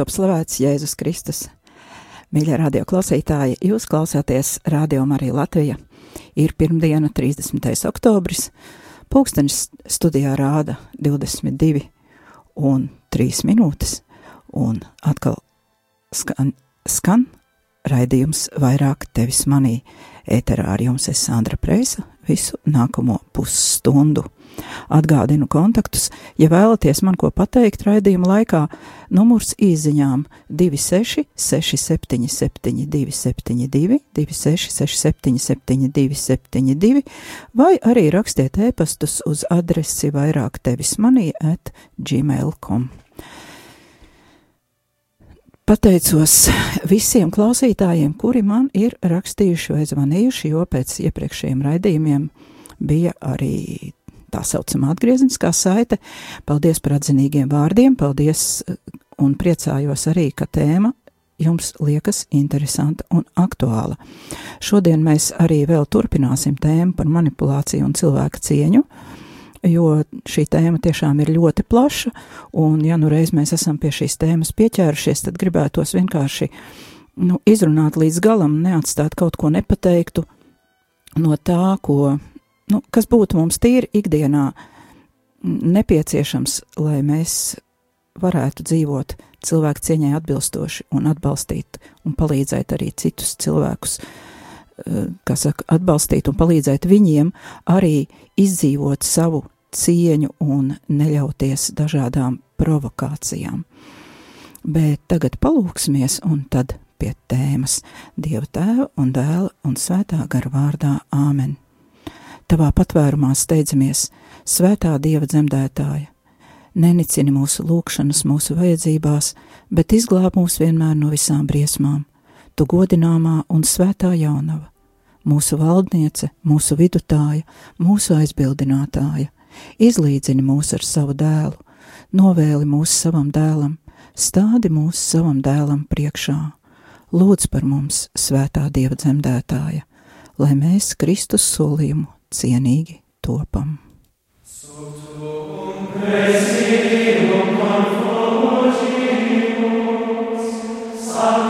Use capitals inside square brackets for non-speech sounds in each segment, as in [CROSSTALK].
top slavēts Jēzus Kristus. Mīļie radio klausītāji, jūs klausāties Radio Marija Latvija. Ir pirmdiena, 30. oktobris. Pūkstens studijā rāda 22 un 3 minūtes, un atkal skan, skan raidījums vairāk tevis manī. Ēterā ar jums es Sandra Preisa visu nākamo pusstundu. Atgādinu kontaktus, ja vēlaties man ko pateikt raidījuma laikā, numurs īziņām 26 677 272, 26 677 272, vai arī rakstiet ēpastus uz adresi vairāk tevis manī at gmail.com. Pateicos visiem klausītājiem, kuri man ir rakstījuši vai zvanījuši, jo pēc iepriekšējiem raidījumiem bija arī tā saucamā atgriezniskā saite. Paldies par atzinīgiem vārdiem, paldies eh, un priecājos arī, ka tēma jums liekas interesanta un aktuāla. Šodien mēs arī vēl turpināsim tēmu par manipulāciju un cilvēku cieņu, jo šī tēma tiešām ir ļoti plaša, un ja nu reiz mēs esam pie šīs tēmas pieķērušies, tad gribētos vienkārši nu, izrunāt līdz galam, neatstāt kaut ko nepateiktu no tā, ko nu, kas būtu mums tīri ikdienā nepieciešams, lai mēs varētu dzīvot cilvēku cieņai atbilstoši un atbalstīt un palīdzēt arī citus cilvēkus, eh, kas saka, atbalstīt un palīdzēt viņiem arī izdzīvot savu cieņu un neļauties dažādām provokācijām. Bet tagad palūksimies un tad pie tēmas Dieva tēva un dēla un svētā gara vārdā Āmen. Tavā patvērumā steidzamies, svētā Dieva dzemdētāja. Nenicini mūsu lūgšanas, mūsu vajadzībās, bet izglāb mūs vienmēr no visām briesmām. Tu godināmā un svētā jaunava, mūsu valdniece, mūsu vidutāja, mūsu aizbildinātāja, izlīdzini mūs ar savu dēlu, novēli mūs savam dēlam, stādi mūs savam dēlam priekšā. Lūdz par mums, svētā Dieva dzemdētāja, lai mēs Kristus solījumu cienīgi topam. Tā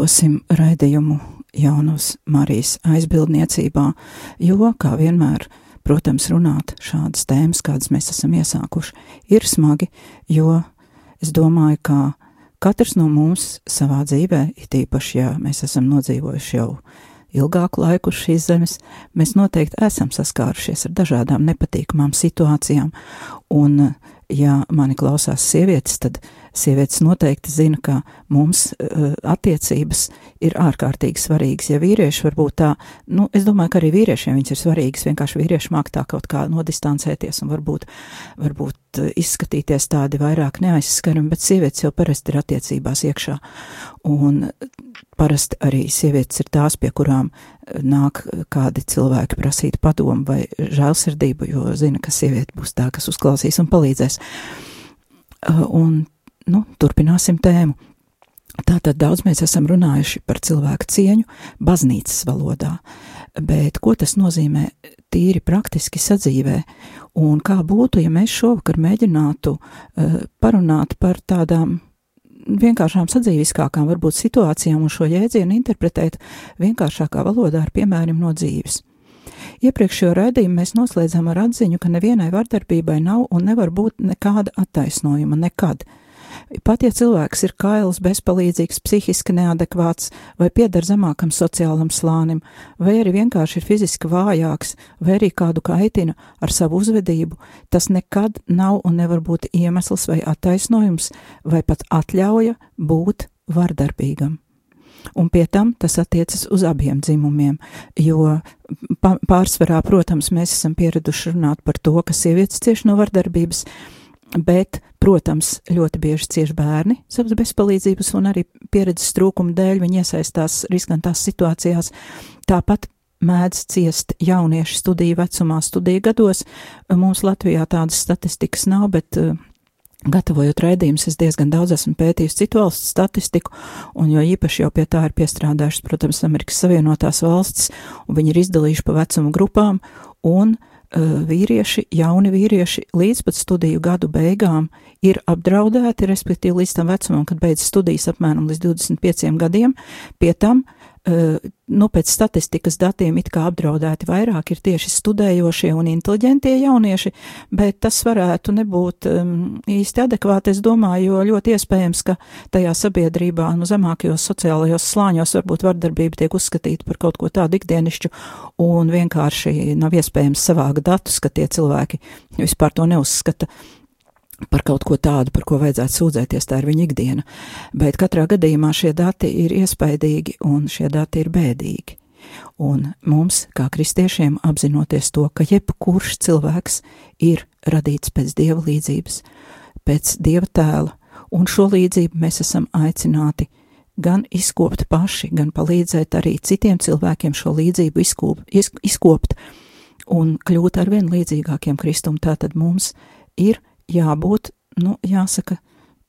atdosim raidījumu Jaunus Marijas aizbildniecībā, jo, kā vienmēr, protams, runāt šādas tēmas, kādas mēs esam iesākuši, ir smagi, jo es domāju, ka katrs no mums savā dzīvē, it īpaši, ja mēs esam nodzīvojuši jau ilgāku laiku uz šīs zemes, mēs noteikti esam saskārušies ar dažādām nepatīkamām situācijām, un, ja mani klausās sievietes, tad sievietes noteikti zina, ka mums uh, attiecības ir ārkārtīgi svarīgas. Ja vīrieši varbūt tā, nu, es domāju, ka arī vīriešiem viņas ir svarīgas, vienkārši vīrieši māk tā kaut kā nodistancēties un varbūt, varbūt uh, izskatīties tādi vairāk neaizskarami, bet sievietes jau parasti ir attiecībās iekšā. Un parasti arī sievietes ir tās, pie kurām nāk kādi cilvēki prasīt padomu vai žēlsirdību, jo zina, ka sieviete būs tā, kas uzklausīs un palīdzēs. Un nu, turpināsim tēmu. Tātad daudz mēs esam runājuši par cilvēku cieņu baznīcas valodā, bet ko tas nozīmē tīri praktiski sadzīvē. Un kā būtu, ja mēs šovakar mēģinātu uh, parunāt par tādām vienkāršām sadzīviskākām varbūt situācijām un šo jēdzienu interpretēt vienkāršākā valodā ar piemēriem no dzīves. Iepriekšējo raidījumu mēs noslēdzam ar atziņu, ka nevienai vardarbībai nav un nevar būt nekāda attaisnojuma nekad. Pat ja cilvēks ir kails, bezpalīdzīgs, psihiski neadekvāts vai pieder zemākam sociālam slānim, vai arī vienkārši ir fiziski vājāks, vai arī kādu kaitina ar savu uzvedību, tas nekad nav un nevar būt iemesls vai attaisnojums, vai pat atļauja būt vardarbīgam. Un pie tam tas attiecas uz abiem dzimumiem, jo pārsvarā, protams, mēs esam pieraduši runāt par to, ka sievietes cieši no vardarbības, bet, protams, ļoti bieži cieši bērni savas bezpalīdzības un arī pieredzes trūkuma dēļ viņi iesaistās riskantās situācijās. Tāpat mēdz ciest jaunieši studiju vecumā, studiju gados. Mums Latvijā tādas statistikas nav, bet uh, Gatavojot raidījumus, es diezgan daudz esmu pētījis citu valstu statistiku, un jo īpaši jau pie tā ir piestrādājušas, protams, Amerikas Savienotās valstis, un viņi ir izdalījuši pa vecumu grupām, un uh, vīrieši, jauni vīrieši līdz pat studiju gadu beigām ir apdraudēti, respektīvi līdz tam vecumam, kad beidz studijas apmēram līdz 25 gadiem, pie tam uh, nu, pēc statistikas datiem it kā apdraudēti vairāk ir tieši studējošie un inteliģentie jaunieši, bet tas varētu nebūt um, īsti adekvāti, es domāju, jo ļoti iespējams, ka tajā sabiedrībā, nu, zemākajos sociālajos slāņos varbūt vardarbība tiek uzskatīta par kaut ko tādu ikdienišķu un vienkārši nav iespējams savākt datus, ka tie cilvēki vispār to neuzskata par kaut ko tādu, par ko vajadzētu sūdzēties, tā ir viņa ikdiena. Bet katrā gadījumā šie dati ir iespaidīgi un šie dati ir bēdīgi. Un mums, kā kristiešiem, apzinoties to, ka jebkurš cilvēks ir radīts pēc dieva līdzības, pēc dieva tēla, un šo līdzību mēs esam aicināti gan izkopt paši, gan palīdzēt arī citiem cilvēkiem šo līdzību izkop, iz, izkopt un kļūt ar vien līdzīgākiem Kristum. Tātad mums ir jābūt, nu, jāsaka,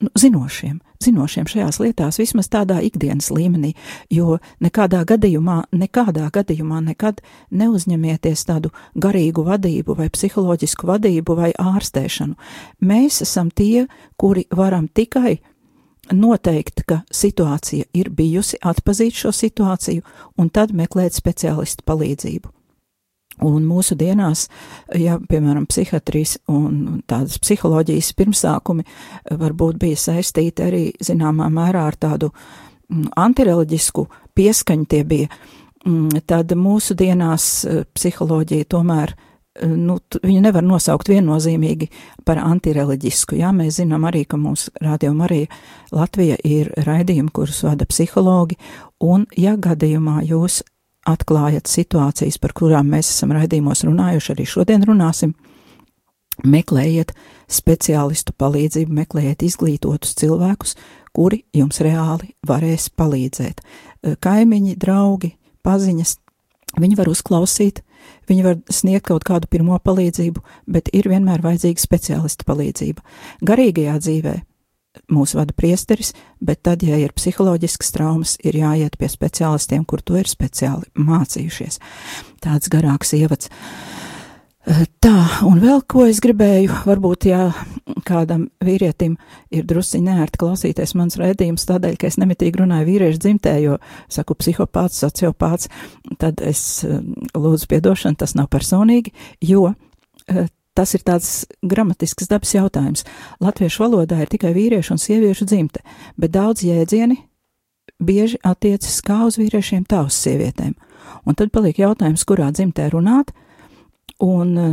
nu, zinošiem, zinošiem šajās lietās, vismaz tādā ikdienas līmenī, jo nekādā gadījumā, nekādā gadījumā nekad neuzņemieties tādu garīgu vadību vai psiholoģisku vadību vai ārstēšanu. Mēs esam tie, kuri varam tikai noteikt, ka situācija ir bijusi, atpazīt šo situāciju un tad meklēt speciālistu palīdzību. Un mūsu dienās, ja, piemēram, psihiatrijas un tādas psiholoģijas pirmsākumi varbūt bija saistīti arī zināmā mērā ar tādu mm, antireliģisku pieskaņu tie bija, mm, tad mūsu dienās eh, psiholoģija tomēr, eh, nu, viņu nevar nosaukt viennozīmīgi par antireliģisku. Jā, mēs zinām arī, ka mūsu rādījuma arī Latvija ir raidījumi, kurus vada psihologi, un ja gadījumā jūs atklājat situācijas, par kurām mēs esam raidījumos runājuši, arī šodien runāsim. Meklējiet speciālistu palīdzību, meklējiet izglītotus cilvēkus, kuri jums reāli varēs palīdzēt. Kaimiņi, draugi, paziņas, viņi var uzklausīt, viņi var sniegt kaut kādu pirmo palīdzību, bet ir vienmēr vajadzīga speciālista palīdzība. Garīgajā dzīvē mūs vada priesteris, bet tad, ja ir psiholoģisks traumas, ir jāiet pie speciālistiem, kur to ir speciāli mācījušies. Tāds garāks ievads. Eh, tā, un vēl ko es gribēju, varbūt, ja kādam vīrietim ir drusciņ neērti klausīties mans rēdījums tādēļ, ka es nemitīgi runāju vīriešu dzimtē, jo saku psihopāts, sociopāts, tad es eh, lūdzu piedošanu, tas nav personīgi, jo eh, Tas ir tāds gramatisks dabas jautājums. Latviešu valodā ir tikai vīriešu un sieviešu dzimte, bet daudz jēdzieni bieži attiecas kā uz vīriešiem, tā uz sievietēm. Un tad paliek jautājums, kurā dzimtē runāt, un uh,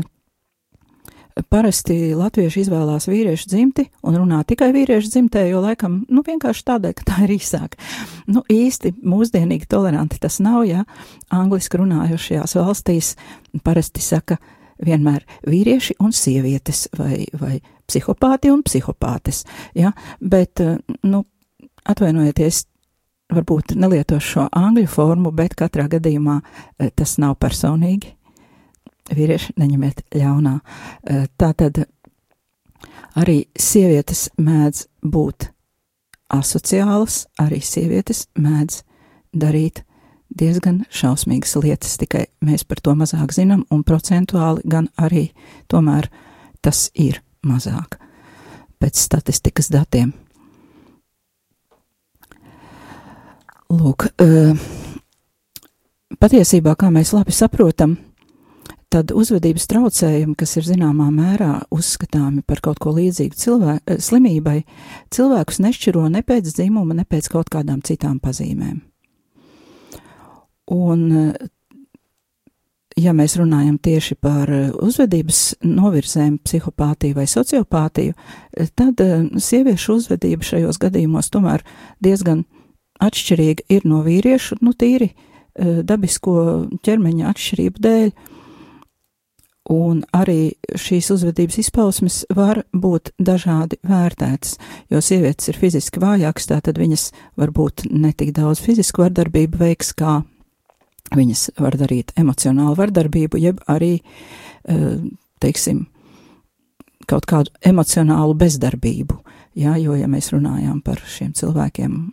parasti latvieši izvēlās vīriešu dzimti un runā tikai vīriešu dzimtē, jo laikam, nu, vienkārši tādēļ, ka tā ir īsāk. Nu, īsti mūsdienīgi toleranti tas nav, ja angliski runājošajās valstīs parasti saka vienmēr vīrieši un sievietes, vai, vai psihopāti un psihopātes. Ja? Bet, eh, nu, atvainojieties, varbūt nelietošu šo angļu formu, bet katrā gadījumā eh, tas nav personīgi. Vīrieši neņemiet ļaunā. Eh, tā tad arī sievietes mēdz būt asociālas, arī sievietes mēdz darīt diezgan šausmīgas lietas, tikai mēs par to mazāk zinām, un procentuāli gan arī tomēr tas ir mazāk pēc statistikas datiem. Lūk, patiesībā, kā mēs labi saprotam, tad uzvedības traucējumi, kas ir zināmā mērā uzskatāmi par kaut ko līdzīgu cilvēku, slimībai, cilvēkus nešķiro ne pēc dzimuma, ne pēc kaut kādām citām pazīmēm. Un, ja mēs runājam tieši par uzvedības novirzēm, psihopātiju vai sociopātiju, tad sieviešu uzvedība šajos gadījumos tomēr diezgan atšķirīga ir no vīriešu, nu tīri dabisko ķermeņa atšķirību dēļ. Un arī šīs uzvedības izpausmes var būt dažādi vērtētas, jo sievietes ir fiziski vājākas, tātad viņas varbūt netik daudz fizisku vardarbību veiks, kā viņas var darīt emocionālu vardarbību, jeb arī, eh, teiksim, kaut kādu emocionālu bezdarbību, jā, jo, ja mēs runājām par šiem cilvēkiem,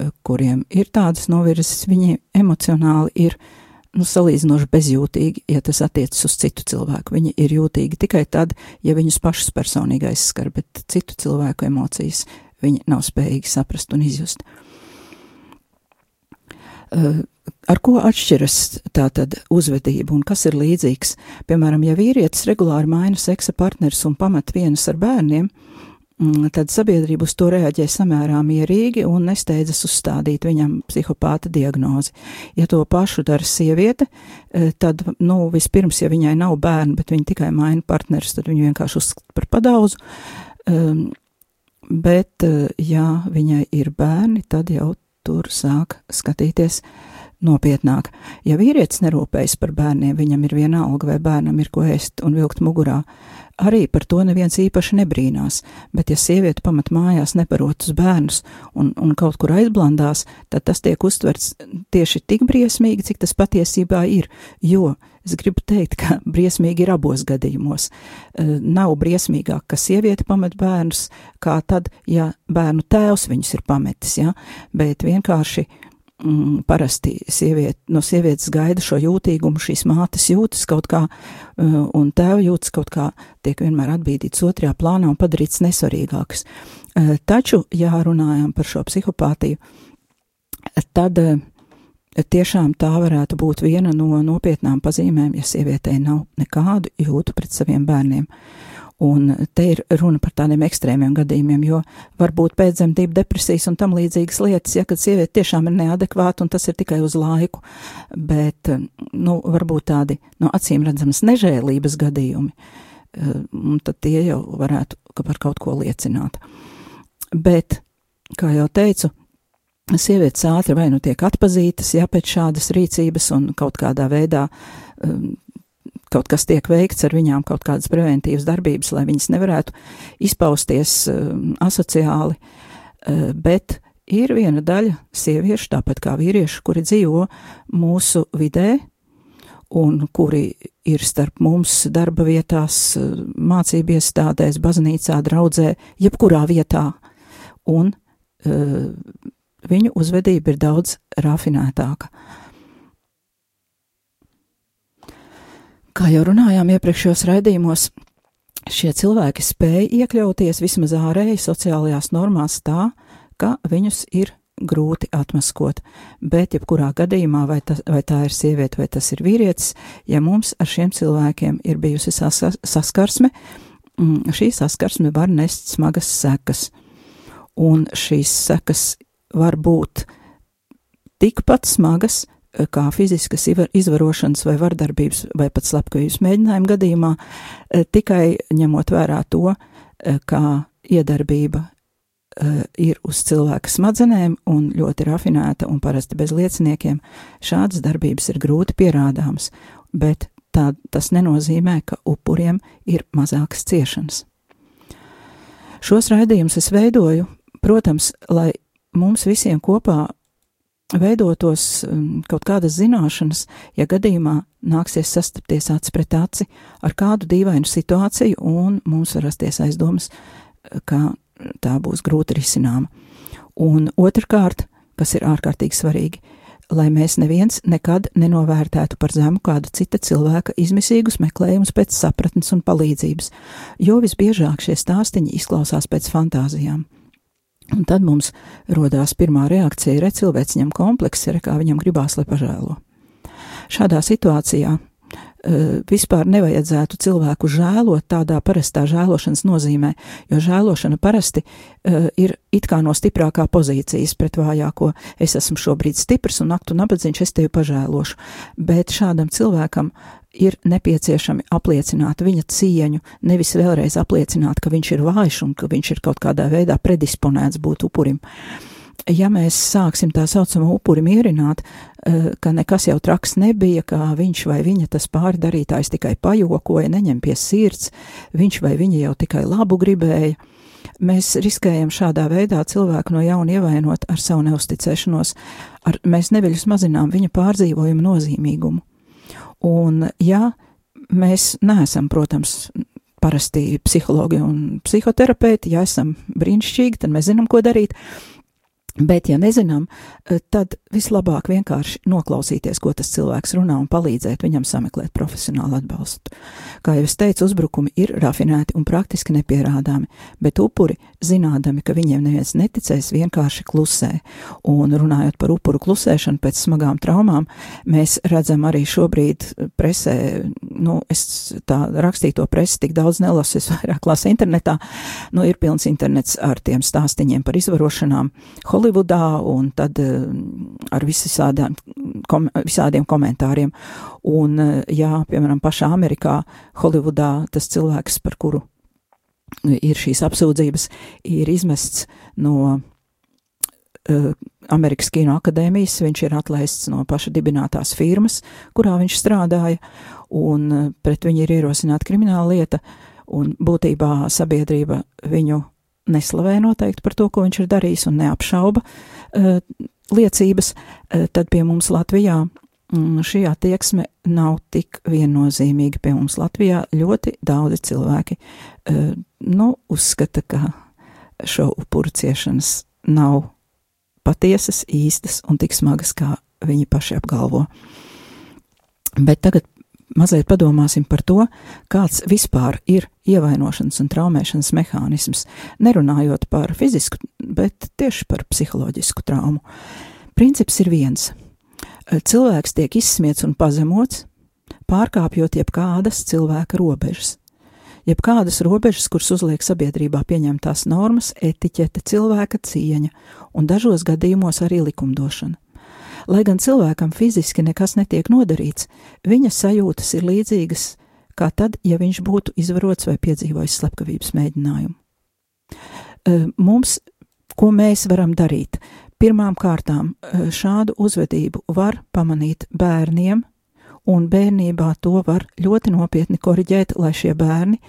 eh, kuriem ir tādas novirzes, viņi emocionāli ir nu, salīdzinoši bezjūtīgi, ja tas attiecas uz citu cilvēku. Viņi ir jūtīgi tikai tad, ja viņus pašus personīgi aizskar, bet citu cilvēku emocijas viņi nav spējīgi saprast un izjust. Uh, ar ko atšķiras tātad uzvedība un kas ir līdzīgs? Piemēram, ja vīrietis regulāri maina seksa partners un pamet vienus ar bērniem, Mm, tad sabiedrība uz to reaģē samērā mierīgi un nesteidzas uzstādīt viņam psihopāta diagnozi. Ja to pašu dara sieviete, e, tad, nu, vispirms, ja viņai nav bērni, bet viņa tikai maina partneris, tad viņu vienkārši uzskata par padauzu. Um, bet, e, ja viņai ir bērni, tad jau tur sāk skatīties nopietnāk. Ja vīrietis nerūpējas par bērniem, viņam ir viena alga vai bērnam ir ko ēst un vilkt mugurā, Arī par to neviens īpaši nebrīnās, bet ja sieviete pamat mājās neparotus bērnus un, un kaut kur aizblandās, tad tas tiek uztverts tieši tik briesmīgi, cik tas patiesībā ir, jo es gribu teikt, ka briesmīgi ir abos gadījumos. Nav briesmīgāk, ka sieviete pamet bērnus, kā tad, ja bērnu tēvs viņus ir pametis, ja, bet vienkārši mm, parasti sieviet, no sievietes gaida šo jūtīgumu, šīs mātes jūtas kaut kā, uh, un tēva jūtas kaut kā, tiek vienmēr atbīdīts otrajā plānā un padarīts nesvarīgāks. Uh, taču, ja runājam par šo psihopātiju, tad uh, tiešām tā varētu būt viena no nopietnām pazīmēm, ja sievietei nav nekādu jūtu pret saviem bērniem. Un te ir runa par tādiem ekstrēmiem gadījumiem, jo var būt pēcdzemdību depresijas un tam līdzīgas lietas, ja kad sieviete tiešām ir neadekvāta un tas ir tikai uz laiku, bet, nu, varbūt tādi, no acīm redzamas nežēlības gadījumi, eh, un tad tie jau varētu par kaut ko liecināt. Bet, kā jau teicu, sievietes ātri vai nu tiek atpazītas, ja pēc šādas rīcības un kaut kādā veidā um, kaut kas tiek veikts ar viņām, kaut kādas preventīvas darbības, lai viņas nevarētu izpausties uh, asociāli, uh, bet ir viena daļa sieviešu, tāpat kā vīriešu, kuri dzīvo mūsu vidē un kuri ir starp mums darba vietās, uh, mācību iestādēs, baznīcā, draudzē, jebkurā vietā, un uh, viņu uzvedība ir daudz rafinētāka. Kā jau runājām iepriekšējos raidījumos, šie cilvēki spēja iekļauties vismaz ārēji sociālajās normās tā, ka viņus ir grūti atmaskot, bet jebkurā gadījumā, vai, tas, vai tā ir sieviete vai tas ir vīrietis, ja mums ar šiem cilvēkiem ir bijusi sas, saskarsme, mm, šī saskarsme var nest smagas sekas, un šīs sekas var būt tikpat smagas, kā fiziskas izvarošanas vai vardarbības vai pat slepkavības mēģinājuma gadījumā, eh, tikai ņemot vērā to, eh, kā iedarbība eh, ir uz cilvēka smadzenēm un ļoti rafinēta un parasti bez lieciniekiem, šādas darbības ir grūti pierādāmas, bet tā, tas nenozīmē, ka upuriem ir mazākas ciešanas. Šos raidījumus es veidoju, protams, lai mums visiem kopā veidotos um, kaut kādas zināšanas, ja gadījumā nāksies sastapties aci pret aci ar kādu dīvainu situāciju, un mums var rasties aizdomas, ka tā būs grūti risināma. Un otrkārt, kas ir ārkārtīgi svarīgi, lai mēs neviens nekad nenovērtētu par zemu kādu cita cilvēka izmisīgus meklējumus pēc sapratnes un palīdzības, jo visbiežāk šie stāstiņi izklausās pēc fantāzijām. Un tad mums rodās pirmā reakcija, re cilvēks ņem kompleksi, re kā viņam gribās, lai pažēlo. Šādā situācijā vispār nevajadzētu cilvēku žēlot tādā parastā žēlošanas nozīmē, jo žēlošana parasti uh, ir it kā no stiprākā pozīcijas pret vājāko. Es esmu šobrīd stiprs un aktu nabadzīgs, es tevi pažēlošu. Bet šādam cilvēkam ir nepieciešami apliecināt viņa cieņu, nevis vēlreiz apliecināt, ka viņš ir vājš un ka viņš ir kaut kādā veidā predisponēts būt upurim. Uh, ja mēs sāksim tā saucamo upuri mierināt, eh, ka nekas jau traks nebija, ka viņš vai viņa tas pārdarītājs tikai pajokoja, neņem pie sirds, viņš vai viņa jau tikai labu gribēja, mēs riskējam šādā veidā cilvēku no jauna ievainot ar savu neusticēšanos, ar, mēs neviļus mazinām viņa pārdzīvojumu nozīmīgumu. Un, ja mēs neesam, protams, parasti psihologi un psihoterapeiti, ja esam brīnišķīgi, tad mēs zinām, ko darīt. Bet, ja nezinām, eh, tad vislabāk vienkārši noklausīties, ko tas cilvēks runā un palīdzēt viņam sameklēt profesionālu atbalstu. Kā jau es teicu, uzbrukumi ir rafinēti un praktiski nepierādāmi, bet upuri, zinādami, ka viņiem neviens neticēs, vienkārši klusē. Un runājot par upuru klusēšanu pēc smagām traumām, mēs redzam arī šobrīd presē, nu, es tā rakstīto presi tik daudz nelasu, es vairāk lasu internetā, nu, ir pilns internets ar tiem stāstiņiem par izvarošanām. Holivudā un tad eh, ar visādām, kom, visādiem komentāriem. Un, eh, jā, piemēram, pašā Amerikā, Holivudā tas cilvēks, par kuru ir šīs apsūdzības, ir izmests no uh, Amerikas Kino akadēmijas, viņš ir atlaists no paša dibinātās firmas, kurā viņš strādāja, un pret viņu ir ierosināta krimināla lieta, un būtībā sabiedrība viņu neslavē noteikti par to, ko viņš ir darījis un neapšauba uh, liecības, uh, tad pie mums Latvijā um, šī attieksme nav tik viennozīmīga. Pie mums Latvijā ļoti daudzi cilvēki uh, nu, uzskata, ka šo upuru ciešanas nav patiesas, īstas un tik smagas, kā viņi paši apgalvo. Bet tagad mazliet padomāsim par to, kāds vispār ir ievainošanas un traumēšanas mehānisms, nerunājot par fizisku, bet tieši par psiholoģisku traumu. Princips ir viens. Cilvēks tiek izsmiets un pazemots, pārkāpjot jebkādas cilvēka robežas. Jebkādas robežas, kuras uzliek sabiedrībā pieņemtās normas, etiķete, cilvēka cieņa un dažos gadījumos arī likumdošana. Lai gan cilvēkam fiziski nekas netiek nodarīts, viņa sajūtas ir līdzīgas kā tad, ja viņš būtu izvarots vai piedzīvojis slepkavības mēģinājumu. Mums, ko mēs varam darīt? Pirmām kārtām šādu uzvedību var pamanīt bērniem, un bērnībā to var ļoti nopietni koriģēt, lai šie bērni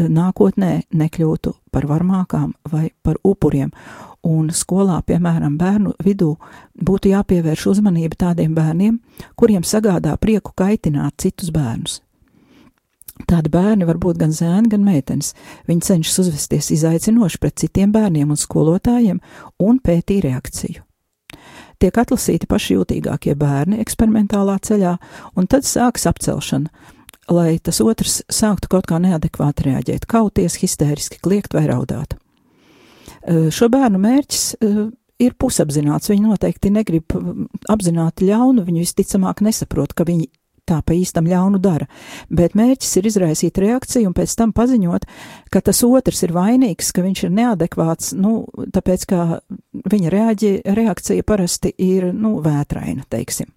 nākotnē nekļūtu par varmākām vai par upuriem un skolā, piemēram, bērnu vidū būtu jāpievērš uzmanība tādiem bērniem, kuriem sagādā prieku kaitināt citus bērnus. Tādi bērni var būt gan zēni, gan meitenes. Viņi cenšas uzvesties izaicinoši pret citiem bērniem un skolotājiem un pētī reakciju. Tiek atlasīti paši jūtīgākie bērni eksperimentālā ceļā, un tad sākas apcelšana, lai tas otrs sāktu kaut kā neadekvāti reaģēt, kauties, histēriski kliegt vai raudāt. Šo bērnu mērķis ir pusapzināts. Viņi noteikti negrib apzināti ļaunu, viņi visticamāk nesaprot, ka viņi tā pa īstam ļaunu dara. Bet mērķis ir izraisīt reakciju un pēc tam paziņot, ka tas otrs ir vainīgs, ka viņš ir neadekvāts, nu, tāpēc, ka viņa reaģi, reakcija parasti ir, nu, vētraina, teiksim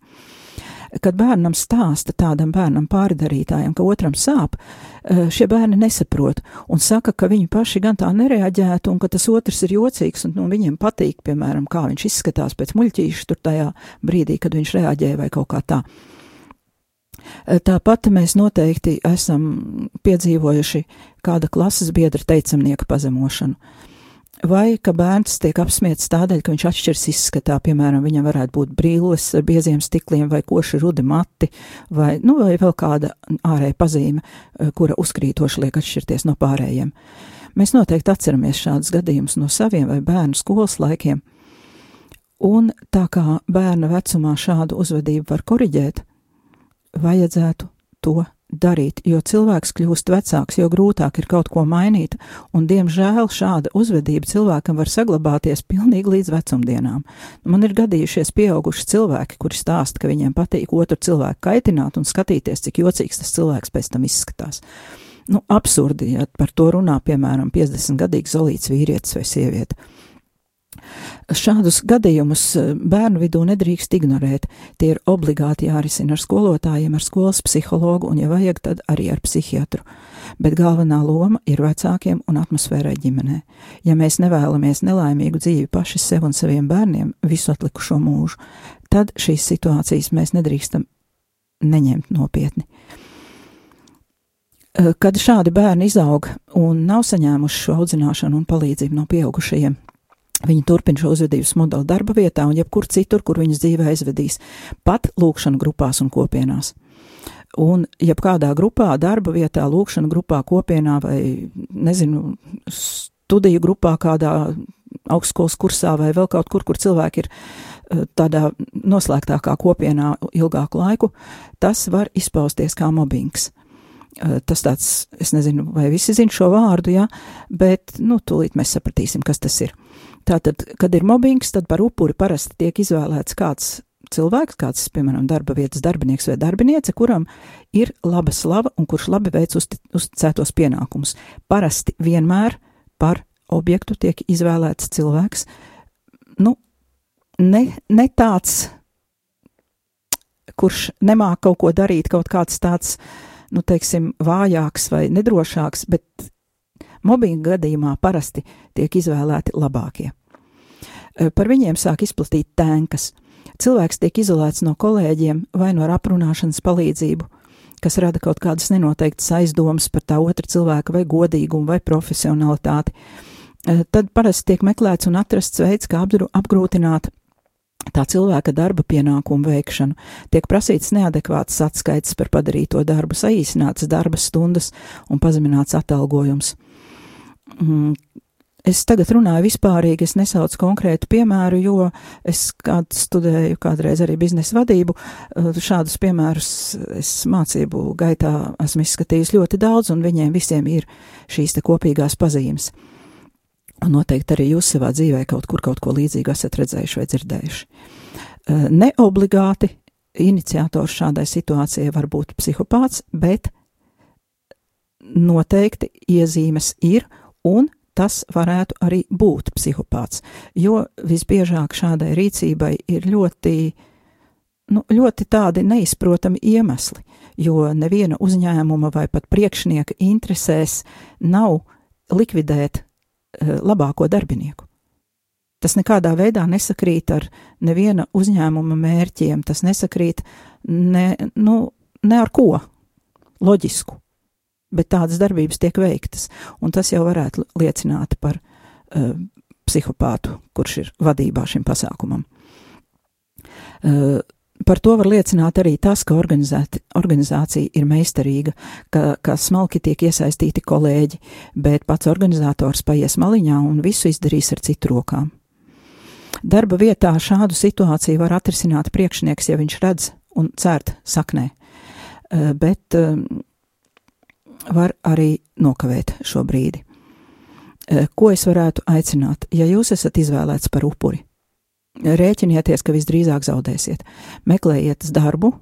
kad bērnam stāsta tādam bērnam pārdarītājam, ka otram sāp, eh, šie bērni nesaprot un saka, ka viņi paši gan tā nereaģētu un ka tas otrs ir jocīgs un nu, viņiem patīk, piemēram, kā viņš izskatās pēc muļķīša tur tajā brīdī, kad viņš reaģēja vai kaut kā tā. Eh, tāpat mēs noteikti esam piedzīvojuši kāda klases biedra teicamnieka pazemošanu. Vai ka bērns tiek apsmiets tādēļ, ka viņš atšķiras izskatā, piemēram, viņam varētu būt brīles ar bieziem stikliem vai koši rudi mati, vai, nu, vai vēl kāda ārēja pazīme, eh, kura uzkrītoši liek atšķirties no pārējiem. Mēs noteikti atceramies šādus gadījumus no saviem vai bērnu skolas laikiem. Un tā kā bērna vecumā šādu uzvedību var koriģēt, vajadzētu to darīt, jo cilvēks kļūst vecāks, jo grūtāk ir kaut ko mainīt, un, diemžēl, šāda uzvedība cilvēkam var saglabāties pilnīgi līdz vecumdienām. Man ir gadījušies pieauguši cilvēki, kuri stāsta, ka viņiem patīk otru cilvēku kaitināt un skatīties, cik jocīgs tas cilvēks pēc tam izskatās. Nu, absurdi, ja par to runā, piemēram, 50-gadīgs zolīts vīrietis vai sieviete. Šādus gadījumus eh, bērnu vidū nedrīkst ignorēt. Tie ir obligāti jārisina ar skolotājiem, ar skolas psihologu un, ja vajag, tad arī ar psihiatru. Bet galvenā loma ir vecākiem un atmosfērai ģimenē. Ja mēs nevēlamies nelaimīgu dzīvi paši sev un saviem bērniem visu atlikušo mūžu, tad šīs situācijas mēs nedrīkstam neņemt nopietni. Eh, kad šādi bērni izaug un nav saņēmuši šo audzināšanu un palīdzību no pieaugušajiem, Viņi turpina šo uzvedības modeli darba vietā un jebkur citur, kur viņas dzīvē aizvedīs, pat lūkšana grupās un kopienās. Un, ja kādā grupā, darba vietā, lūkšana grupā, kopienā vai, nezinu, studiju grupā, kādā augstskolas kursā vai vēl kaut kur, kur cilvēki ir eh, tādā noslēgtākā kopienā ilgāku laiku, tas var izpausties kā mobbings. Eh, tas tāds, es nezinu, vai visi zin šo vārdu, jā, bet, nu, tūlīt mēs sapratīsim, kas tas ir. Tātad, kad ir mobbings, tad par upuri parasti tiek izvēlēts kāds cilvēks, kāds, piemēram, darba vietas darbinieks vai darbiniece, kuram ir laba slava un kurš labi veic uzticētos pienākumus. Parasti vienmēr par objektu tiek izvēlēts cilvēks, nu, ne, ne tāds, kurš nemāk kaut ko darīt, kaut kāds tāds, nu, teiksim, vājāks vai nedrošāks, bet Mobbinga gadījumā parasti tiek izvēlēti labākie. Eh, par viņiem sāk izplatīt tēnkas. Cilvēks tiek izolēts no kolēģiem vai no aprunāšanas palīdzību, kas rada kaut kādas nenoteiktas aizdomas par tā otra cilvēka vai godīgumu vai profesionalitāti. Eh, tad parasti tiek meklēts un atrasts veids, kā apgrūtināt tā cilvēka darba pienākumu veikšanu, tiek prasīts neadekvāts atskaites par padarīto darbu, saīsināts darba stundas un pazemināts atalgojums. Mm, es tagad runāju vispārīgi, es nesaucu konkrētu piemēru, jo es kādu studēju kādreiz arī biznesa vadību. Eh, šādus piemērus es mācību gaitā esmu izskatījis ļoti daudz, un viņiem visiem ir šīs te kopīgās pazīmes. Un noteikti arī jūs savā dzīvē kaut kur kaut ko līdzīgu esat redzējuši vai dzirdējuši. Eh, ne obligāti iniciators šādai situācijai var būt psihopāts, bet noteikti iezīmes ir un tas varētu arī būt psihopāts, jo visbiežāk šādai rīcībai ir ļoti, nu, ļoti tādi neizprotami iemesli, jo neviena uzņēmuma vai pat priekšnieka interesēs nav likvidēt uh, labāko darbinieku. Tas nekādā veidā nesakrīt ar neviena uzņēmuma mērķiem, tas nesakrīt ne, nu, ne ar ko loģisku bet tādas darbības tiek veiktas, un tas jau varētu liecināt par uh, psihopātu, kurš ir vadībā šim pasākumam. Uh, Par to var liecināt arī tas, ka organizācija ir meistarīga, ka, ka smalki tiek iesaistīti kolēģi, bet pats organizators paies maliņā un visu izdarīs ar citu rokām. Darba vietā šādu situāciju var atrisināt priekšnieks, ja viņš redz un cērt saknē, bet var arī nokavēt šo brīdi. Eh, ko es varētu aicināt, ja jūs esat izvēlēts par upuri? Rēķinieties, ka visdrīzāk zaudēsiet. Meklējiet darbu,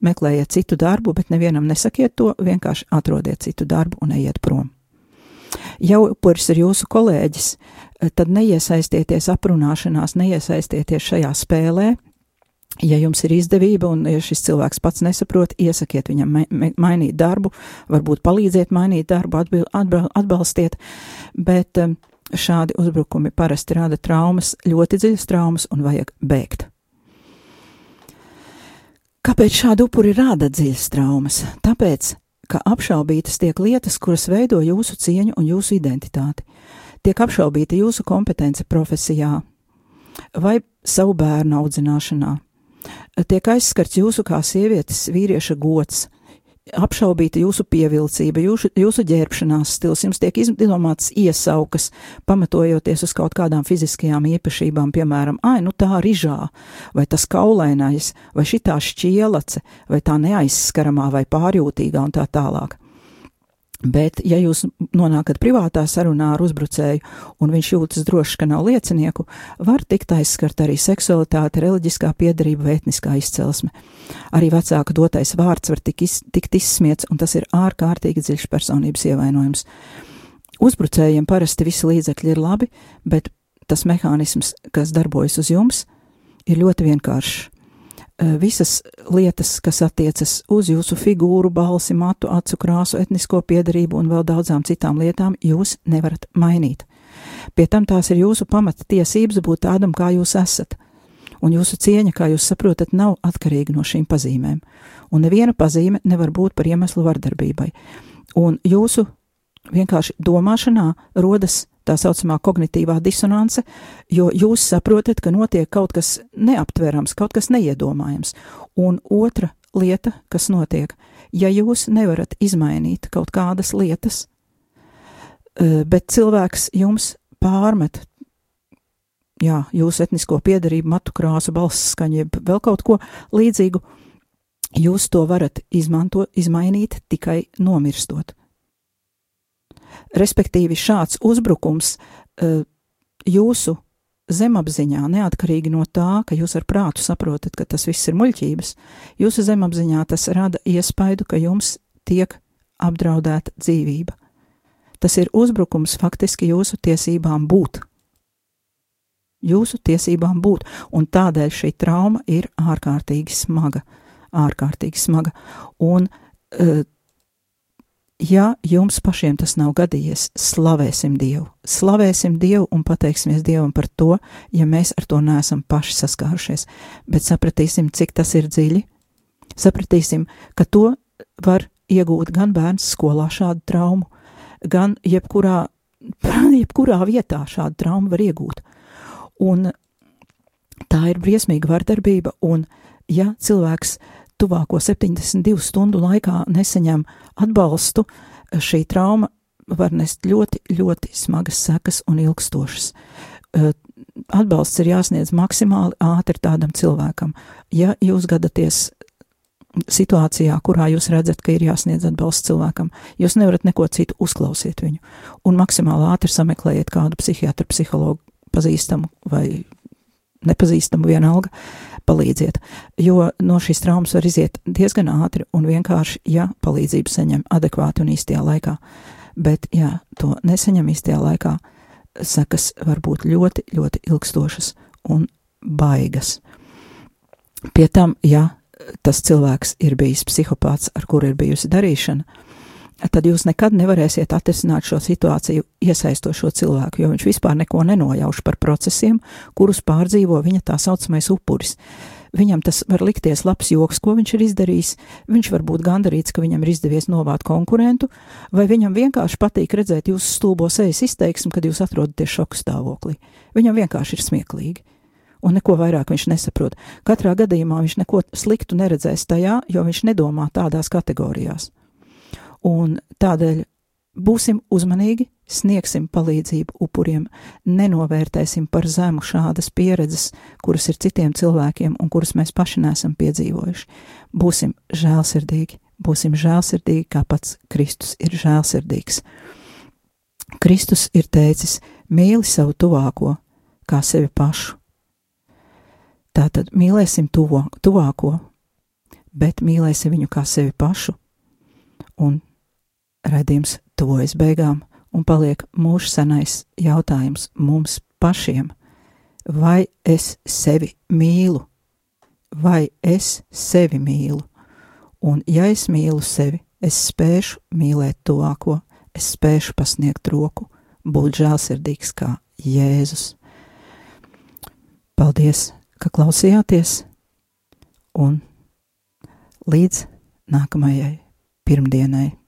meklējiet citu darbu, bet nevienam nesakiet to, vienkārši atrodiet citu darbu un ejiet prom. Ja upuris ir jūsu kolēģis, eh, tad neiesaistieties aprunāšanās, neiesaistieties šajā spēlē, Ja jums ir izdevība un ja šis cilvēks pats nesaprot, iesakiet viņam mainīt darbu, varbūt palīdziet mainīt darbu, atbil, atbil, atbalstiet, bet um, šādi uzbrukumi parasti rada traumas, ļoti dziļas traumas un vajag bēgt. Kāpēc šādi upuri rada dziļas traumas? Tāpēc, ka apšaubītas tiek lietas, kuras veido jūsu cieņu un jūsu identitāti. Tiek apšaubīta jūsu kompetence profesijā vai savu bērnu audzināšanā, tiek aizskarts jūsu kā sievietes vīrieša gods, apšaubīta jūsu pievilcība, jūsu, jūsu ģērbšanās stils, jums tiek izdomāts iesaukas, pamatojoties uz kaut kādām fiziskajām īpašībām, piemēram, ai, nu tā rižā, vai tas kaulainais, vai šitā šķielace, vai tā neaizskaramā, vai pārjūtīgā un tā tālāk. Bet, ja jūs nonākat privātā sarunā ar uzbrucēju, un viņš jūtas drošs, ka nav liecinieku, var tikt aizskart arī seksualitāte, reliģiskā piedarība, vētniskā izcelsme. Arī vecāka dotais vārds var tik iz, tikt izsmiets, un tas ir ārkārtīgi dziļš personības ievainojums. Uzbrucējiem parasti visi līdzekļi ir labi, bet tas mehānisms, kas darbojas uz jums, ir ļoti vienkāršs visas lietas, kas attiecas uz jūsu figūru, balsi, matu, acu krāsu, etnisko piedarību un vēl daudzām citām lietām, jūs nevarat mainīt. Pie tam tās ir jūsu pamata tiesības būt tādam, kā jūs esat. Un jūsu cieņa, kā jūs saprotat, nav atkarīga no šīm pazīmēm. Un neviena pazīme nevar būt par iemeslu vardarbībai. Un jūsu vienkārši domāšanā rodas tā saucamā kognitīvā disonance, jo jūs saprotat, ka notiek kaut kas neaptverams, kaut kas neiedomājams. Un otra lieta, kas notiek, ja jūs nevarat izmainīt kaut kādas lietas, e, bet cilvēks jums pārmet, jā, jūsu etnisko piedarību, matu krāsu, balss skaņu, jeb vēl kaut ko līdzīgu, jūs to varat izmantot, izmainīt tikai nomirstot. Respektīvi, šāds uzbrukums uh, jūsu zemapziņā, neatkarīgi no tā, ka jūs ar prātu saprotat, ka tas viss ir muļķības, jūsu zemapziņā tas rada iespaidu, ka jums tiek apdraudēta dzīvība. Tas ir uzbrukums faktiski jūsu tiesībām būt. Jūsu tiesībām būt, un tādēļ šī trauma ir ārkārtīgi smaga, ārkārtīgi smaga, un uh, ja jums pašiem tas nav gadījies, slavēsim Dievu. Slavēsim Dievu un pateiksimies Dievam par to, ja mēs ar to neesam paši saskārušies. Bet sapratīsim, cik tas ir dziļi. Sapratīsim, ka to var iegūt gan bērns skolā šādu traumu, gan jebkurā, [LAUGHS] jebkurā vietā šādu traumu var iegūt. Un tā ir briesmīga vardarbība, un ja cilvēks tuvāko 72 stundu laikā nesaņem atbalstu, šī trauma var nest ļoti, ļoti smagas sekas un ilgstošas. Atbalsts ir jāsniedz maksimāli ātri tādam cilvēkam. Ja jūs gadaties situācijā, kurā jūs redzat, ka ir jāsniedz atbalsts cilvēkam, jūs nevarat neko citu uzklausīt viņu. Un maksimāli ātri sameklējiet kādu psihiatru, psihologu, pazīstamu vai nepazīstamu vienalga, palīdziet, jo no šīs traumas var iziet diezgan ātri un vienkārši, ja palīdzību saņem adekvāti un īstajā laikā. Bet, ja to nesaņem īstajā laikā, sekas var būt ļoti, ļoti ilgstošas un baigas. Pie tam, ja tas cilvēks ir bijis psihopāts, ar kuru ir bijusi darīšana, tad jūs nekad nevarēsiet atrisināt šo situāciju, iesaistot šo cilvēku, jo viņš vispār neko nenojauš par procesiem, kurus pārdzīvo viņa tā saucamais upuris. Viņam tas var likties labs joks, ko viņš ir izdarījis, viņš var būt gandarīts, ka viņam ir izdevies novākt konkurentu, vai viņam vienkārši patīk redzēt jūsu stulbo sejas izteiksmi, kad jūs atrodaties šoku stāvoklī. Viņam vienkārši ir smieklīgi un neko vairāk viņš nesaprot. Katrā gadījumā viņš neko sliktu neredzēs tajā, jo viņš nedomā tādās kategorijās. Un tādēļ būsim uzmanīgi, sniegsim palīdzību upuriem, nenovērtēsim par zemu šādas pieredzes, kuras ir citiem cilvēkiem un kuras mēs paši nesam piedzīvojuši. Būsim žēlsirdīgi, būsim žēlsirdīgi, kā pats Kristus ir žēlsirdīgs. Kristus ir teicis: mīli savu tuvāko kā sevi pašu. Tātad mīlēsim tuvo, tuvāko, bet mīlēsim viņu kā sevi pašu, un Radījums tuvojas beigām un paliek mūžs senais jautājums mums pašiem. Vai es sevi mīlu? Vai es sevi mīlu? Un ja es mīlu sevi, es spēšu mīlēt tuvāko, es spēšu pasniegt roku, būt žēlsirdīgs kā Jēzus. Paldies, ka klausījāties, un līdz nākamajai pirmdienai.